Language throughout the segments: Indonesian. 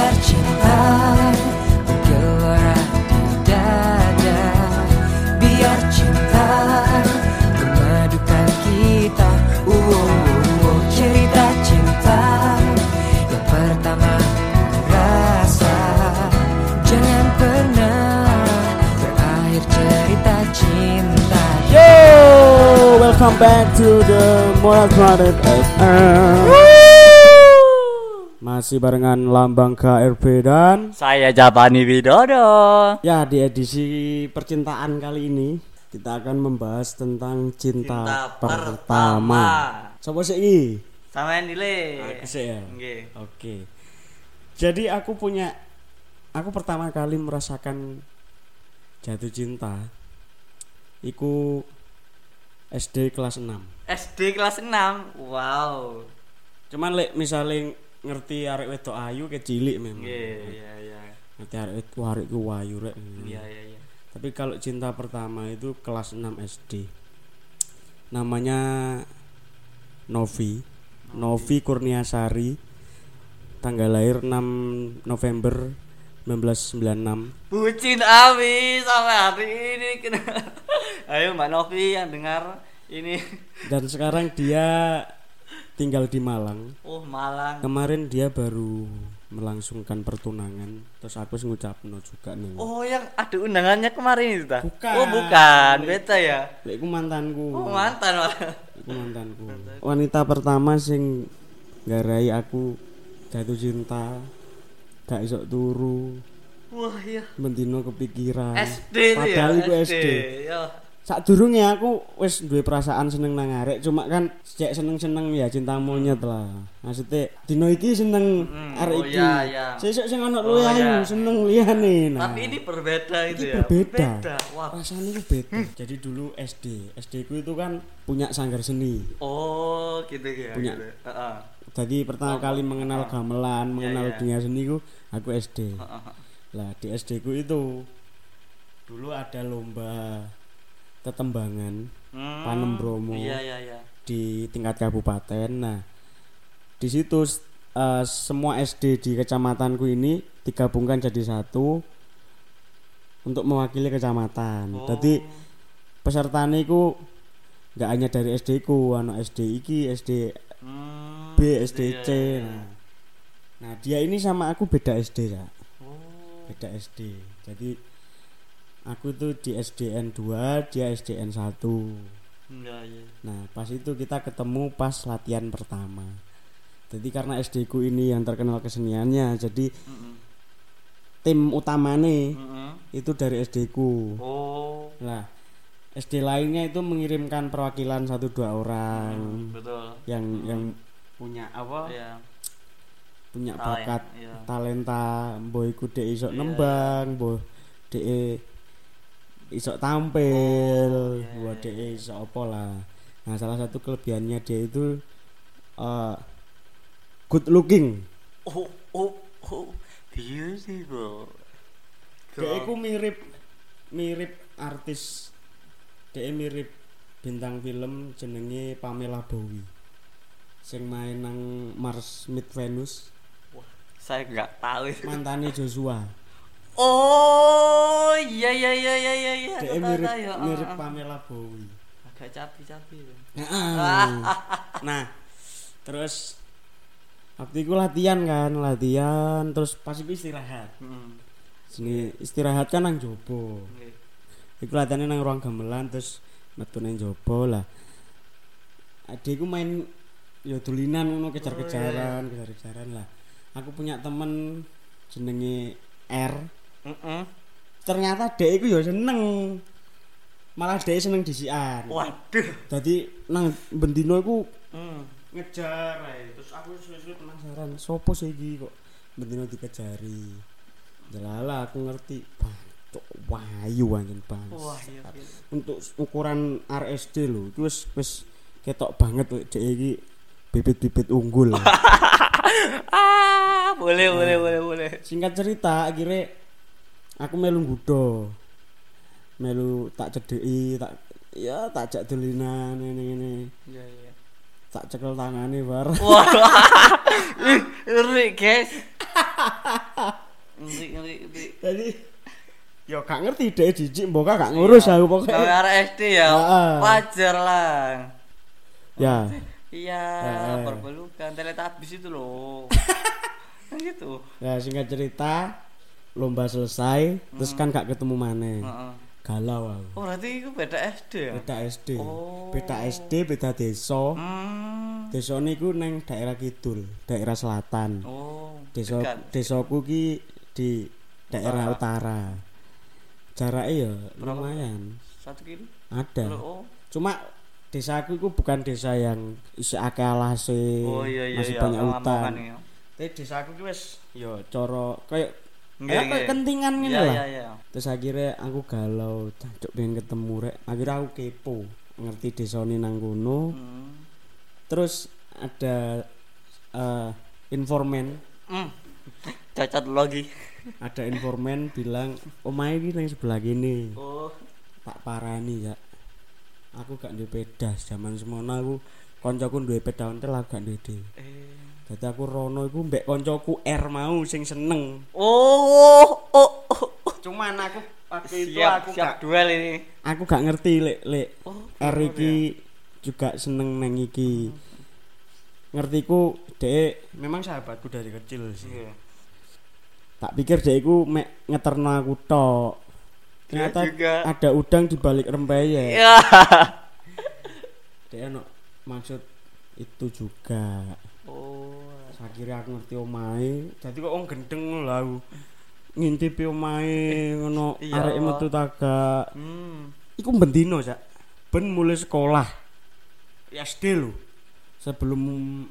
biar cinta bergelora di dada biar cinta memadukan kita uh, uh, uh. cerita cinta yang pertama rasa jangan pernah berakhir cerita cinta Yo, welcome back to the Moral Planet FM. Masih barengan lambang KRB dan Saya Japani Widodo. ya di edisi percintaan kali ini kita akan membahas tentang cinta, Cinta pertama. Sopo sih? Sama yang dile. Aku sih ya. Nggih. Oke. Jadi aku punya aku pertama kali merasakan jatuh cinta iku SD kelas 6. SD kelas 6. Wow. Cuman lek misalnya ngerti arek wedok ayu ke cilik memang. Nggih, iya iya. Ngerti arek wedok arek ku ayu rek. Iya iya iya. Tapi kalau cinta pertama itu kelas 6 SD. Namanya Novi. Novi Kurniasari. Tanggal lahir 6 November 1996. Bucin Abi sampai hari ini kena. Ayo Mbak Novi yang dengar ini. Dan sekarang dia tinggal di Malang. Oh, Malang. Kemarin dia baru melangsungkan pertunangan. Terus aku ngucapno juga nih. Oh, yang ada undangannya kemarin itu ta? Bukan. Oh, bukan. Beta ya. Lek iku mantanku. Oh, mantan. Iku mantanku. Wanita pertama sing garai aku jatuh cinta. Gak iso turu. Wah, iya. Mendino kepikiran. SD itu ya. Padahal iku SD. Yo. Sak durunge aku wis duwe perasaan seneng nang arek, cuma kan sejak seneng-seneng ya cinta monyet lah. Maksudnya dino iki seneng Hmm, arek oh iki. iya, iya. Sesuk sing ono Oh, luwe iya. seneng liyane. Nah. Tapi ini berbeda itu Iki ya. berbeda. Wah. Rasanya itu beda. Jadi dulu SD, SD ku itu kan punya sanggar seni. Oh, gitu ya. Punya. Gitu. Heeh. Jadi pertama kali mengenal gamelan, mengenal iya. dunia seni ku aku SD. Heeh. Lah di SD ku itu dulu ada lomba tetembangan Hmm, Panem Bromo. Iya, iya, iya. di tingkat kabupaten. Nah, di situ eh, semua SD di kecamatanku ini digabungkan jadi satu untuk mewakili kecamatan. Oh. Jadi pesertane ku nggak hanya dari SD ku, anak SD iki, SD Hmm, B, SD iya, C. iya. Nah, nah, dia ini sama aku beda SD ya, Oh. beda SD. Jadi aku tuh di SDN 2, dia SDN 1. Iya, iya. Nah, pas itu kita ketemu pas latihan pertama. Jadi karena SD ku ini yang terkenal keseniannya, jadi Mm-mm. tim utamane Mm-mm. itu dari SD ku. Oh. Nah, SD lainnya itu mengirimkan perwakilan satu dua orang Hmm, betul. yang yang punya apa? Iya. Punya Talent, bakat iya. talenta, mbok iku dhek iso Iya, nembang, mbok dhek iso tampil, Oh, iya, buat iya, dhek iso apa lah. Nah, salah satu kelebihannya dia itu eh, good looking. Oh, oh, oh. Beautiful. Dia iku mirip mirip artis. Dia mirip bintang film jenenge Pamela Bowie. Sing main nang Mars Meet Venus, Wah, saya nggak tahu itu. mantane Joshua. Oh, iya iya iya iya iya iya. Dia Tahu, mirip tahu, ya. mirip Ah, ah. Pamela Bowie. Agak capi-capi itu. nah, terus waktu itu latihan kan, latihan terus pas itu istirahat. Hmm. Sini istirahat kan nang jopo. Oke. Iku latihannya nang ruang gamelan terus metu nang jopo lah. Adekku main ya dulinan ngono kejar-kejaran, kejar-kejaran lah. Aku punya temen jenenge R. Mm-mm. Ternyata dek iku ya seneng. Malah dek seneng disian. Waduh. Dadi nang bendino iku Hmm. ngejar ae. Terus aku suwe-suwe penasaran, sopo sih iki kok bendino dikejari. Jelala aku ngerti. Cok wayu anjen bang. Wah, iya. iya. Untuk ukuran RSD lho, itu wis wis ketok banget dek iki bibit-bibit unggul. Ah, boleh boleh boleh boleh. Singkat cerita akhirnya aku melu nggudo. Melu tak cedeki, tak ya tak jak dolinan ngene-ngene. Iya iya. Tak cekel tangane bar. Wah. Ngeri, guys. ngeri ngeri Jadi yo gak ngerti deh jijik mbok gak ngurus aku Gawe pokoknya. arek SD ya wajar lah Ya. iya Heeh. perbelukan teletabis itu loh kan gitu Ya singkat cerita lomba selesai terus kan gak ketemu maneh. Heeh. Galau aku. oh berarti itu beda SD ya Beda SD. Oh. Beda SD, beda desa. hmm. Desa niku neng daerah kidul, daerah selatan. oh Desa dekat. desaku ki di daerah utara. Jaraknya ya lumayan. satu kilo Ada. oh Cuma desaku itu bukan desa yang isi akeh alase, oh iya iya masih iya banyak hutan. ya. Tapi desaku ki wis ya cara kayak Nggih, kayak nggih. kentingan ngene iya lah. iya iya Terus akhirnya aku galau, cocok pengen ketemu rek. Akhirnya aku kepo, ngerti desane nang kono. hmm. Terus ada eh, informan, Hmm. cacat lagi ada informan bilang, "Omahe iki nang sebelah kene." oh Tak parani ya. Aku gak duwe pedas zaman semono aku koncoku duwe peda ontel aku gak duwe dhewe. eh Dadi aku rono iku mbek koncoku R mau sing seneng. oh oh, oh. oh. Cuman aku waktu itu siap aku siap gak duel ini aku gak ngerti lek lek oh R iki juga seneng neng iki. Ngertiku dek memang sahabatku dari kecil sih. iya Tak pikir dek iku mek ngeterno aku tok. Ternyata juga. ada udang di balik rempeyek. ya Dek ono maksud itu juga. oh Akhirnya aku ngerti omahe. Jadi kok wong gendeng lho aku. Ngintipi omahe ngono Iya. arek metu tagak. hmm Iku bendino, Cak. Ben mulai sekolah. Ya SD lho. Sebelum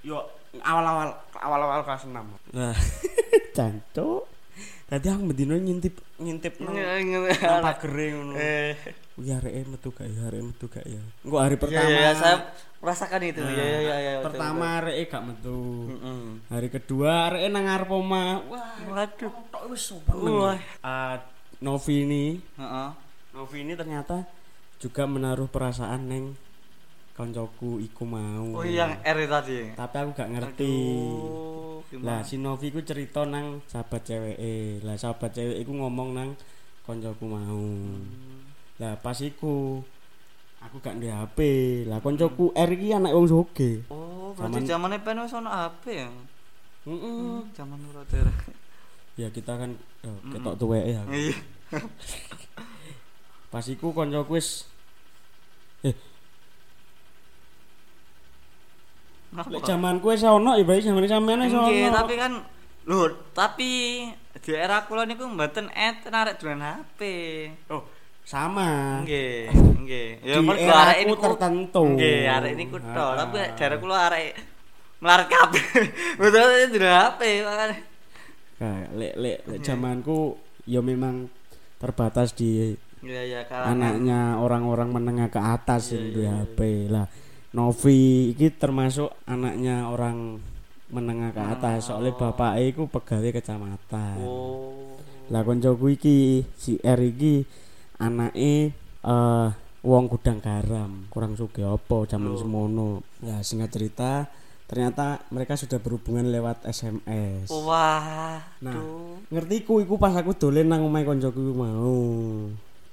yo awal-awal awal-awal kelas 6. Nah, cancuk. Tadi aku bendino ngintip ngintip nang Nge- nang pagere ngono. eh Ya arek metu gak ya, arek metu gak ya. Engko hari iya pertama. iya saya merasakan itu Nah, iya iya iya iya betul, Pertama arek gak metu. betul. Mm-mm. Hari kedua arek nang ngarep omah. Wah, waduh tok wis Wah. Ah, Novi ini, Heeh. Novi ini ternyata juga menaruh perasaan neng koncoku iku mau. oh yang R tadi Tapi aku gak ngerti. Aduh, Lah si Novi ku cerita nang sahabat cewek Lah sahabat cewek iku ngomong nang koncoku mau. Lah pas iku aku gak ndek HP. Lah koncoku R iki anak wong soge. oh berarti Zaman- zamannya pen wis ono HP ya Heeh. zaman Nuratera Ya kita kan oh, ketok tuweke ya. iya Pas iku koncoku wis eh lek Kenapa? zamanku wis ono ya bae zamane sampean wis ono. Nggih, tapi kan lho, tapi di era kula niku mboten et narik dolan HP. Oh, sama. Nggih, nggih. Ya mergo arek ini tertentu. Nggih, arek ini ku tok, Ah. tapi daerah kula arek melarat kabeh. Betul dolan HP makane. Nah, lek lek zamanku ya memang terbatas di iya, kalangan. anaknya orang-orang menengah ke atas Iya, iya, duwe iya. HP lah. Novi iki termasuk anaknya orang menengah ke atas soalnya bapaknya iku pegawai kecamatan. Oh. Lah koncoku iki si R iki anake eh wong gudang garam, kurang sugih apa zaman Oh. semono. Ya singkat cerita ternyata mereka sudah berhubungan lewat SMS. Wah. Nah, Duh. ngertiku iku pas aku dolen nang omahe koncoku mau.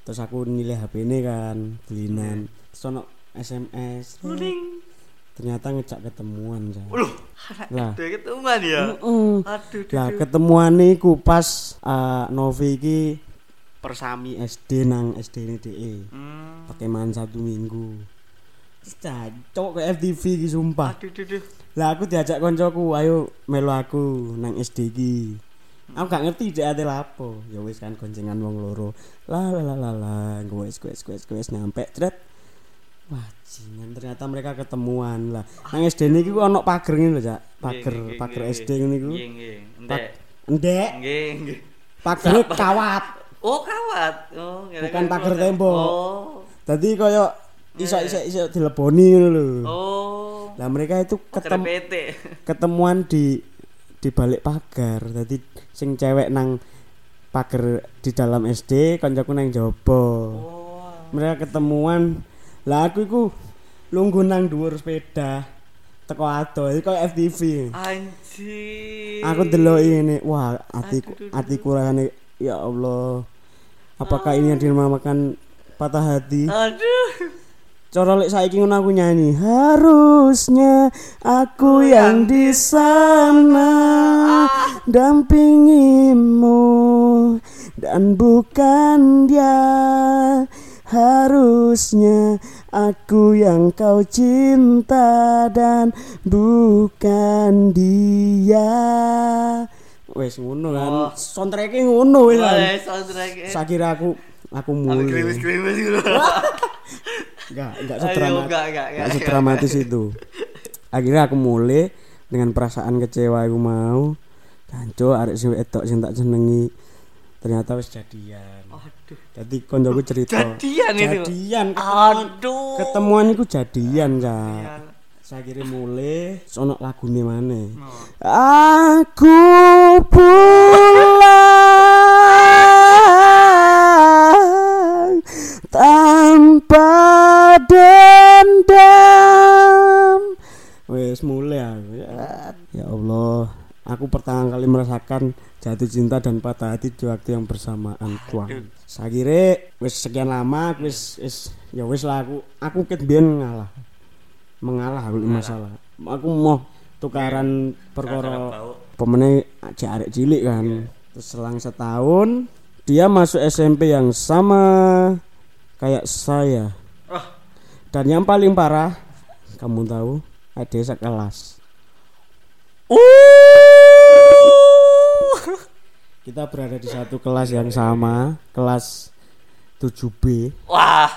Terus aku nilai HP ini kan, belinan. Terus ono SMS. Kuning. Ternyata ngejak ketemuan, Jan. Loh, Lah. Ketemuan ya. Heeh. Aduh, duh, Lah ketemuan iku pas uh, Novi iki persami SD nang SD ini DE. Hmm. Satu minggu. Cacok ke FTV iki sumpah. Aduh, duh, duh. Lah aku diajak koncoku, ayo melu aku nang SD iki. Aku gak ngerti dhek ate lapo. Ya wis kan goncengan wong loro. La la la la la, gue wis gue wis gue wis, gue wis nyampe tret. Wah, jingan ternyata mereka ketemuan lah. Nang SD niki ku ono pager ngene lho, Cak. Pager pager nggih. SD ngene iku. Nggih, nggih. Ndek. Ndek, Nggih, nggih. pagernya kawat. Oh, kawat. Oh, Bukan keluar. tembok. Oh. Dadi koyo iso iso iso dileboni ngono lho. Oh. Lah mereka itu Ketemu ketemuan di di balik pagar. Dadi sing cewek nang pagar di dalam SD, kancaku nang jaba. Oh. Mereka ketemuan. Lah aku iku lungguh nang dhuwur sepeda. teko ado iki koyo FTV Anjir. aku delok ini wah aduh, hatiku rasane ya Allah. Apakah ini yang dinamakan patah hati? Aduh. cara lek saiki ngono aku nyanyi harusnya aku yang di sana dampingimu dan bukan dia. Harusnya aku yang kau cinta dan bukan dia wes ngono kan Oh. soundtracknya ngono wes kan soundtrack. sakira aku aku Sampai mulai krimis-krimis gitu. enggak enggak sedramatis enggak, enggak, enggak enggak. sedramatis itu akhirnya aku mulai dengan perasaan kecewa aku mau Janco arek sing wedok sing tak jenengi ternyata wis jadian Aduh. jadi koncoku cerita Jadian itu. jadian Aduh. ketemuan iku jadian cak saya kira mulai sono lagune mana Oh. Aku pulang tanpa merasakan jatuh cinta dan patah hati di waktu yang bersamaan Tuhan. Saya kira wes sekian lama wes wes ya wes lah aku aku ket biyen ngalah. Mengalah aku masalah. Aku mau tukaran perkara pemenang arek cilik kan terus selang setahun dia masuk SMP yang sama kayak saya Oh. dan yang paling parah kamu tahu ada sekelas Uh. Kita berada di satu kelas yang sama kelas 7B Wah.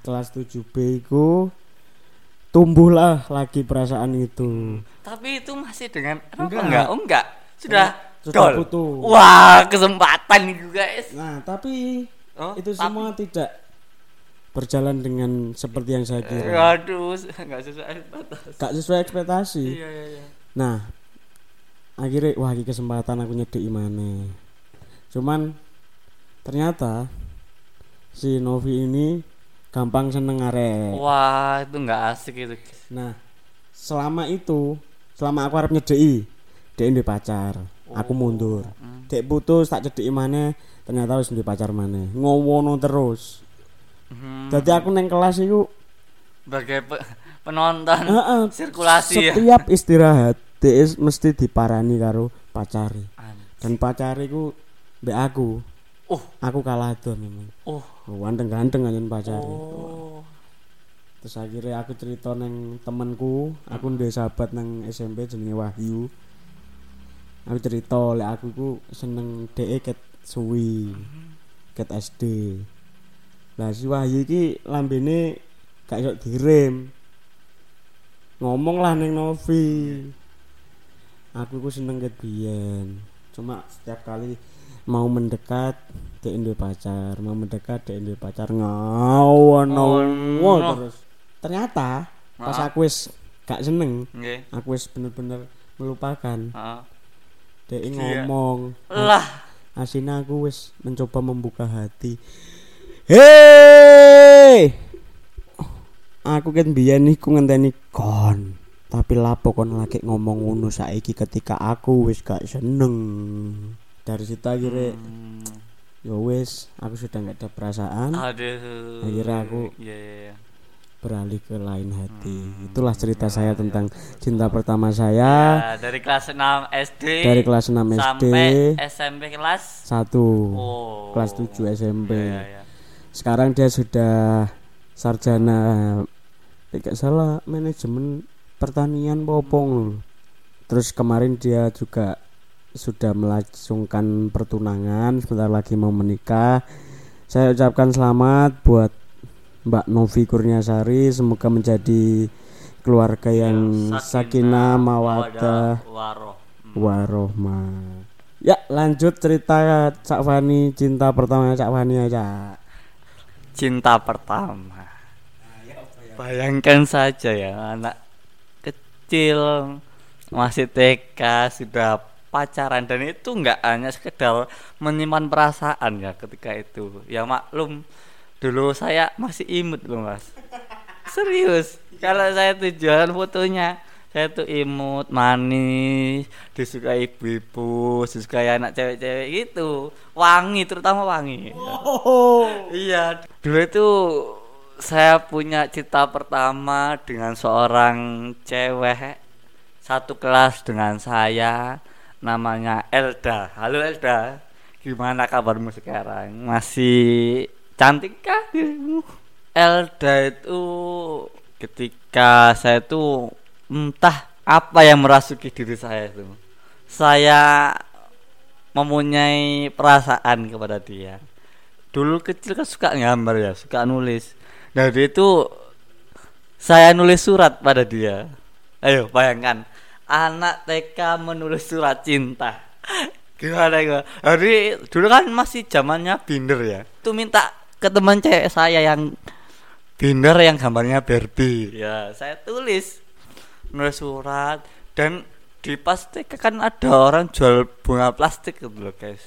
kelas 7B itu tumbuhlah lagi perasaan itu Tapi itu masih dengan Enggak. enggak? Oh, enggak. Sudah Sudah dol. putus. Wah, kesempatan nih guys. nah tapi Oh, itu tapi- semua tidak berjalan dengan seperti yang saya kira Aduh, enggak sesuai batas. gak sesuai ekspektasi Iya, iya, iya. Nah, akhirnya wah iki kesempatan aku nyedeki mana. Cuman ternyata si Novi ini gampang seneng arek. Wah, itu enggak asik itu. Nah, selama itu, selama aku arep nyedeki, dia ini pacar. Aku mundur. Hmm. Dek putus tak cedeki mana, ternyata wis duwe pacar mana. Ngowono terus. Hmm, Jadi aku neng kelas itu sebagai pe- penonton heeh, sirkulasi ya. setiap istirahat is- mesti diparani karo pacari. An- dan pacariku mbek aku. Oh, aku kalah tuh memang oh, ganteng ganteng aja pacari. Oh. terus akhirnya aku cerita neng temenku aku ndek sahabat neng SMP jenenge Wahyu. Aku cerita lek aku ku seneng DE ket suwi ket SD lah si Wahyu iki lambene gak iso direm. Ngomong lah neng Novi aku ku seneng ket biyen cuma setiap kali mau mendekat dek duwe pacar mau mendekat dek duwe pacar ngawon Oh, no. terus ternyata pas Maaf. aku wis gak seneng Nggih. aku wis bener-bener melupakan dek Iya. ngomong Lah, Asina aku wis mencoba membuka hati. Hei! Aku kan biyen niku ngenteni kon. Tapi lapo kon lagi ngomong ngono saiki ketika aku wis gak seneng. Dari situ akhirnya hmm, ya wis aku sudah nggak ada perasaan aduh. Akhirnya aku- Iya, iya, iya. beralih ke lain hati. Itulah cerita saya tentang cinta pertama saya Ya, dari kelas 6 SD dari kelas 6 SD sampai SMP kelas 1 oh. kelas 7 SMP. Iya, iya, iya. sekarang dia sudah sarjana tidak salah manajemen pertanian popong terus kemarin dia juga sudah melangsungkan pertunangan sebentar lagi mau menikah. Saya ucapkan selamat buat Mbak Novi Kurniasari semoga menjadi keluarga yang sakinah mawadah waroh. warohmah. Ya lanjut cerita Cak Fani cinta pertama Cak Fani aja. Cinta pertama. Bayangkan saja ya anak kecil masih TK sudah pacaran dan itu nggak hanya sekedar menyimpan perasaan ya ketika itu. Ya maklum dulu saya masih imut loh mas. Serius kalau saya tuh jualan fotonya saya tuh imut manis disukai ibu-ibu disukai anak cewek-cewek gitu. Wangi terutama wangi. Oh. iya dulu itu saya punya cita pertama dengan seorang cewek satu kelas dengan saya namanya Elda. Halo Elda. Gimana kabarmu sekarang? Masih cantik kah? Dirimu Elda itu ketika saya tuh entah apa yang merasuki diri saya itu. Saya mempunyai perasaan kepada dia. Dulu kecil kan suka gambar ya suka nulis dari itu saya nulis surat pada dia. Ayo bayangkan. Anak TK menulis surat cinta. Gimana gimana jadi dulu kan masih zamannya binder ya. Itu minta ke teman cewek saya yang binder yang gambarnya Barbie. Ya saya tulis nulis surat. Dan di pas TK kan ada orang jual bunga plastik gitu loh guys.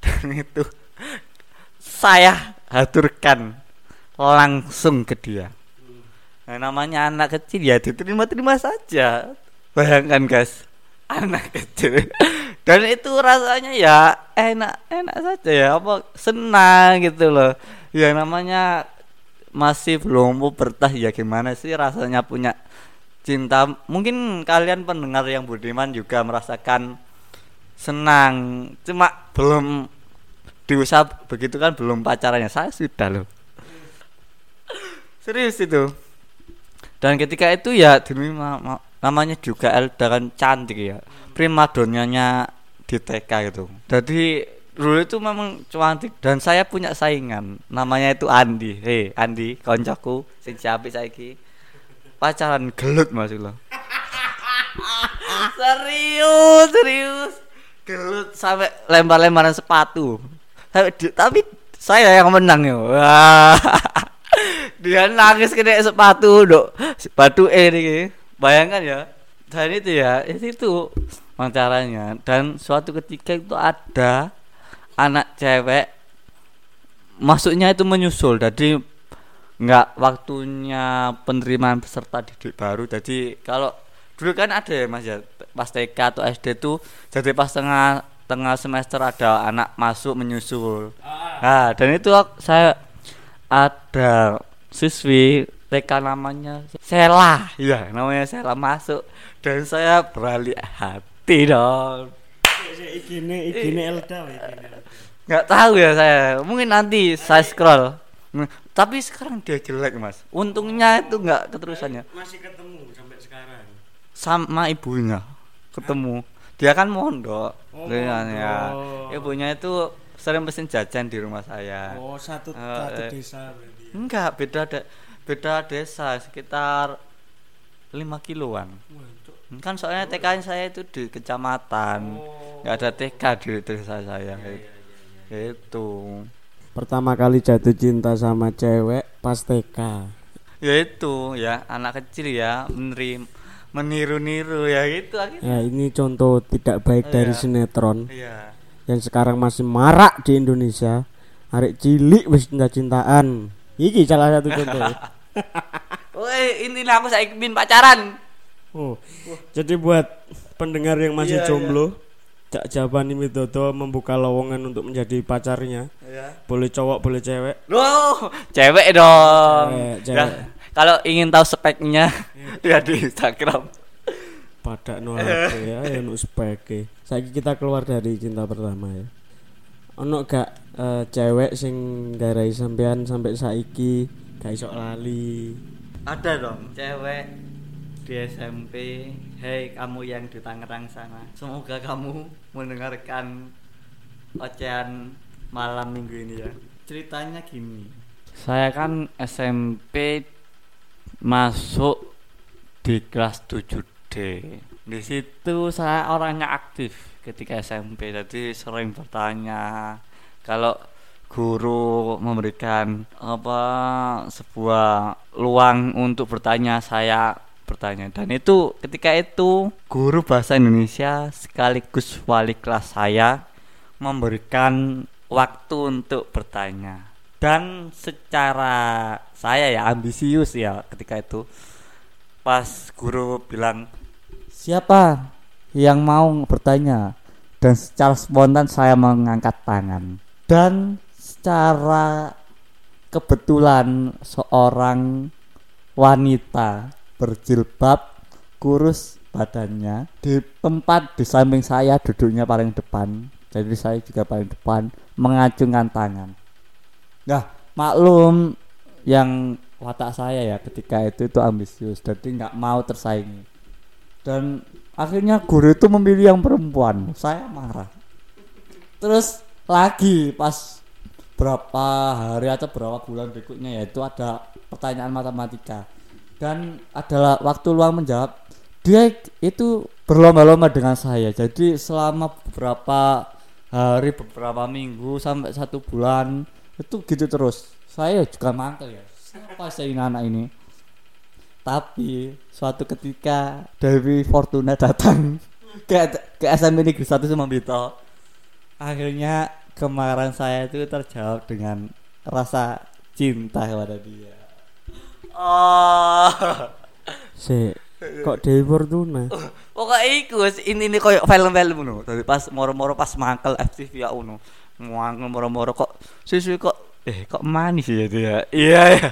Dan itu saya haturkan langsung ke dia. Nah, namanya anak kecil ya diterima-terima saja. Bayangkan guys anak kecil. Dan itu rasanya ya enak enak saja ya apa senang gitu loh. Ya namanya masih belum pubertas ya gimana sih rasanya punya cinta? Mungkin kalian pendengar yang budiman juga merasakan senang cuma belum diusap begitu kan belum pacarannya. Saya sudah loh serius itu? Dan ketika itu ya ma- namanya juga Elda kan cantik ya. Primadonanya di TK gitu. Jadi dulu itu memang cantik dan saya punya saingan. Namanya itu Andi. Hei Andi koncoku sing siapa saiki. Pacaran gelut mas lo serius serius. Gelut sampai lempar-lemparan sepatu. Di- tapi saya yang menang ya Wah. Dia nangis kena sepatu dok. Sepatu E ini bayangkan ya dan itu ya itu, itu caranya. Dan suatu ketika itu ada anak cewek masuknya itu menyusul. Jadi nggak waktunya penerimaan peserta didik baru. Jadi kalau dulu kan ada ya mas ya pas TK atau SD tuh jadi pas tengah tengah semester ada anak masuk menyusul. Nah dan itu saya ada siswi TK namanya Sela. Ya namanya Sela masuk dan saya beralih hati dong. Ikine ikine Elda nggak tahu ya saya. Mungkin nanti saya scroll. Tapi sekarang dia jelek mas. Untungnya itu nggak keterusannya Masih ketemu sampai sekarang. sama ibunya ketemu. Dia kan mondok. Oh, dengan ya. ibunya itu sering pesen jajan di rumah saya. Oh, satu Eh, satu desa. Enggak beda de- beda desa sekitar 5 kiloan kan soalnya TK saya itu di kecamatan Oh. nggak ada TK di desa saya itu Pertama kali jatuh cinta sama cewek pas TK. ya itu ya anak kecil ya menerim meniru-niru ya gitu akhirnya Ya, ini contoh tidak baik dari Iya. sinetron iya yang sekarang masih marak di Indonesia. Arek cilik wis cinta-cintaan. Iki salah satu contoh. Woi, ini aku saya ingin pacaran. Oh. Jadi buat pendengar yang masih Iya, jomblo, Cak Jabani Widodo membuka lowongan untuk menjadi pacarnya. Ya. Boleh cowok, boleh cewek. Loh, cewek dong. Cewek, Ya, cewek. kalau ingin tahu speknya, lihat di Instagram. pada no ya ya no spek saiki kita keluar dari cinta pertama ya ono gak eh, cewek sing garai sampean sampai saiki gak iso lali Ada dong, cewek di SMP. Hei, kamu yang di Tangerang sana. Semoga kamu mendengarkan ocehan malam minggu ini ya. Ceritanya gini. Saya kan SMP masuk di kelas 7D. Di situ saya orangnya aktif ketika SMP. Jadi sering bertanya kalau guru memberikan apa sebuah luang untuk bertanya saya bertanya. Dan itu ketika itu guru bahasa Indonesia sekaligus wali kelas saya memberikan waktu untuk bertanya. Dan secara saya ya ambisius ya ketika itu pas guru bilang siapa yang mau bertanya. Dan secara spontan saya mengangkat tangan. Dan secara kebetulan seorang wanita berjilbab kurus badannya di tempat di samping saya duduknya paling depan jadi saya juga paling depan mengacungkan tangan. Nah maklum yang watak saya ya ketika itu itu ambisius jadi nggak mau tersaingi. Dan akhirnya guru itu memilih yang perempuan. Saya marah. Terus lagi pas berapa hari atau berapa bulan berikutnya yaitu ada pertanyaan matematika. Dan adalah waktu luang menjawab dia itu berlomba-lomba dengan saya. Jadi selama beberapa hari beberapa minggu sampai satu bulan itu gitu terus. Saya juga mantel ya siapa saya ini anak ini tapi suatu ketika Dewi Fortuna datang ke ke SMP Negeri satu Semambito akhirnya kemarahan saya itu terjawab dengan rasa cinta kepada dia oh Si kok Dewi Fortuna? Pokoknya iku wis ini ini koyo film-film ngono. Dadi pas moro-moro pas mangkel FTV ya ngono. Mangkel moro-moro kok susu kok eh kok manis ya dia. Iya ya.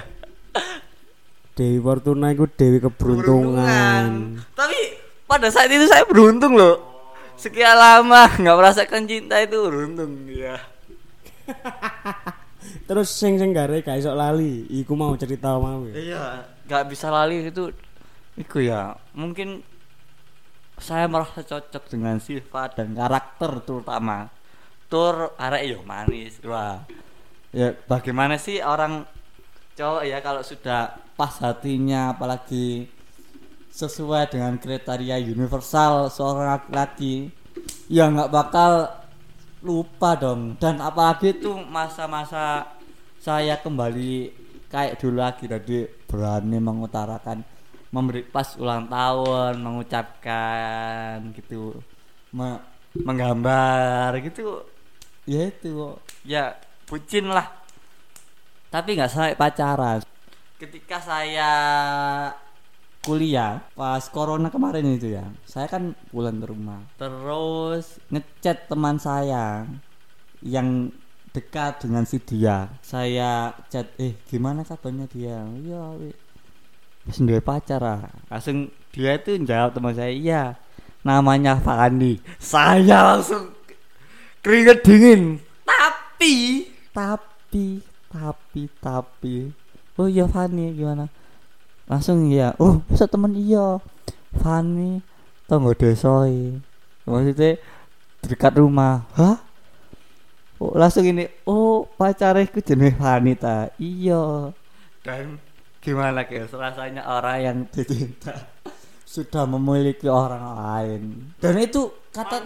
Dewi Fortuna itu Dewi keberuntungan. Tapi pada saat itu saya beruntung loh. Sekian lama nggak merasakan cinta itu beruntung ya. Terus sing sing gare gak iso lali, iku mau cerita mau. ya? Iya, nggak bisa lali itu. Iku ya, mungkin saya merasa cocok dengan sifat dan karakter terutama. Tur arek yo manis. Wah. Ya bagaimana sih orang cowok ya kalau sudah pas hatinya apalagi sesuai dengan kriteria universal seorang laki-laki ya nggak bakal lupa dong. Dan apalagi itu masa-masa saya kembali kayak dulu lagi jadi berani mengutarakan memberi pas ulang tahun mengucapkan gitu me- menggambar gitu. Ya itu ya bucin lah tapi nggak sampai pacaran. Ketika saya kuliah pas corona kemarin itu ya saya kan pulang ke rumah. Terus? Ngechat teman saya yang dekat dengan si dia. Saya chat eh gimana kabarnya dia? Iya duwe pacar ah. langsung dia itu jawab teman saya iya namanya Fandi. Saya langsung keringet dingin. Tapi tapi tapi tapi. Oh iya Fani gimana? Langsung iya. Oh bisa temen iya. Fani tonggo desoi maksudnya dekat rumah. Hah? Oh, langsung ini. Oh pacarku jenis Fani ta? Iya. Dan gimana guys rasanya orang yang dicinta sudah memiliki orang lain. Dan itu kata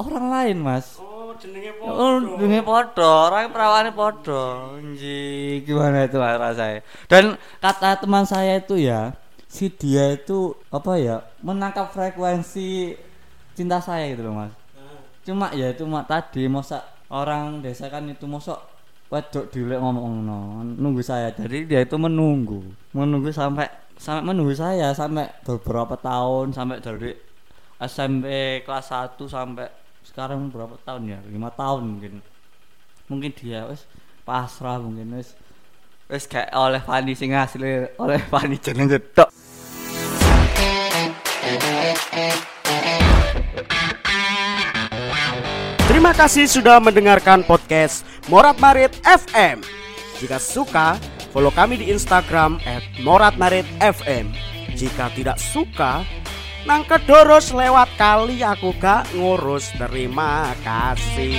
orang lain mas Oh, jenenge Oh, jenenge podo, orang perawannya podo. Anjing, gimana itu Mas, rasanya? Dan kata teman saya itu ya, si dia itu apa ya, menangkap frekuensi cinta saya gitu loh, Mas. Cuma ya cuma tadi masa orang desa kan itu mosok wedok dilek ngomong no, nunggu saya. Jadi dia itu menunggu, menunggu sampai sampai menunggu saya sampai beberapa tahun sampai dari SMP kelas 1 sampai sekarang berapa tahun ya lima tahun mungkin mungkin dia wes pasrah mungkin wes wes kayak oleh Fani sing asli oleh Fani jeneng jedok Terima kasih sudah mendengarkan podcast Morat Marit FM. Jika suka, follow kami di Instagram @moratmaritfm. Jika tidak suka, nang kedoros lewat kali aku gak ngurus. Terima kasih.